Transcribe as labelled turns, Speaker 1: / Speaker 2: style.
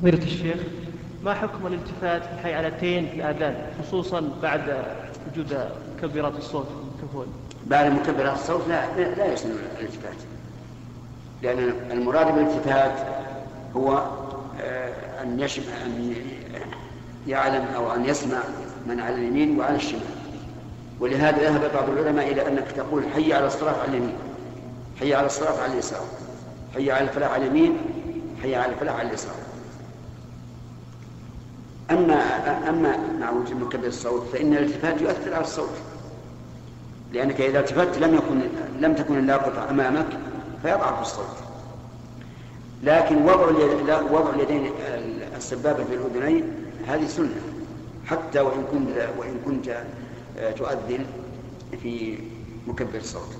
Speaker 1: فضيلة الشيخ ما حكم الالتفات في الحيعلتين في الآذان خصوصا بعد وجود مكبرات الصوت الميكروفون
Speaker 2: بعد مكبرات الصوت لا لا يسن الالتفات. لأن المراد بالالتفات هو آه، أن يشمع أن يعلم أو أن يسمع من على اليمين وعلى الشمال. ولهذا ذهب بعض العلماء إلى أنك تقول حي على الصلاة على اليمين حي على الصلاة على اليسار حي على الفلاح على اليمين حي على الفلاح على اليسار. أما أما مع وجود مكبر الصوت فإن الالتفات يؤثر على الصوت. لأنك إذا التفت لم يكن لم تكن اللاقطة أمامك فيضعف الصوت. لكن وضع وضع اليدين السبابة في الأذنين هذه سنة. حتى وإن كنت وإن كنت تؤذن في مكبر الصوت.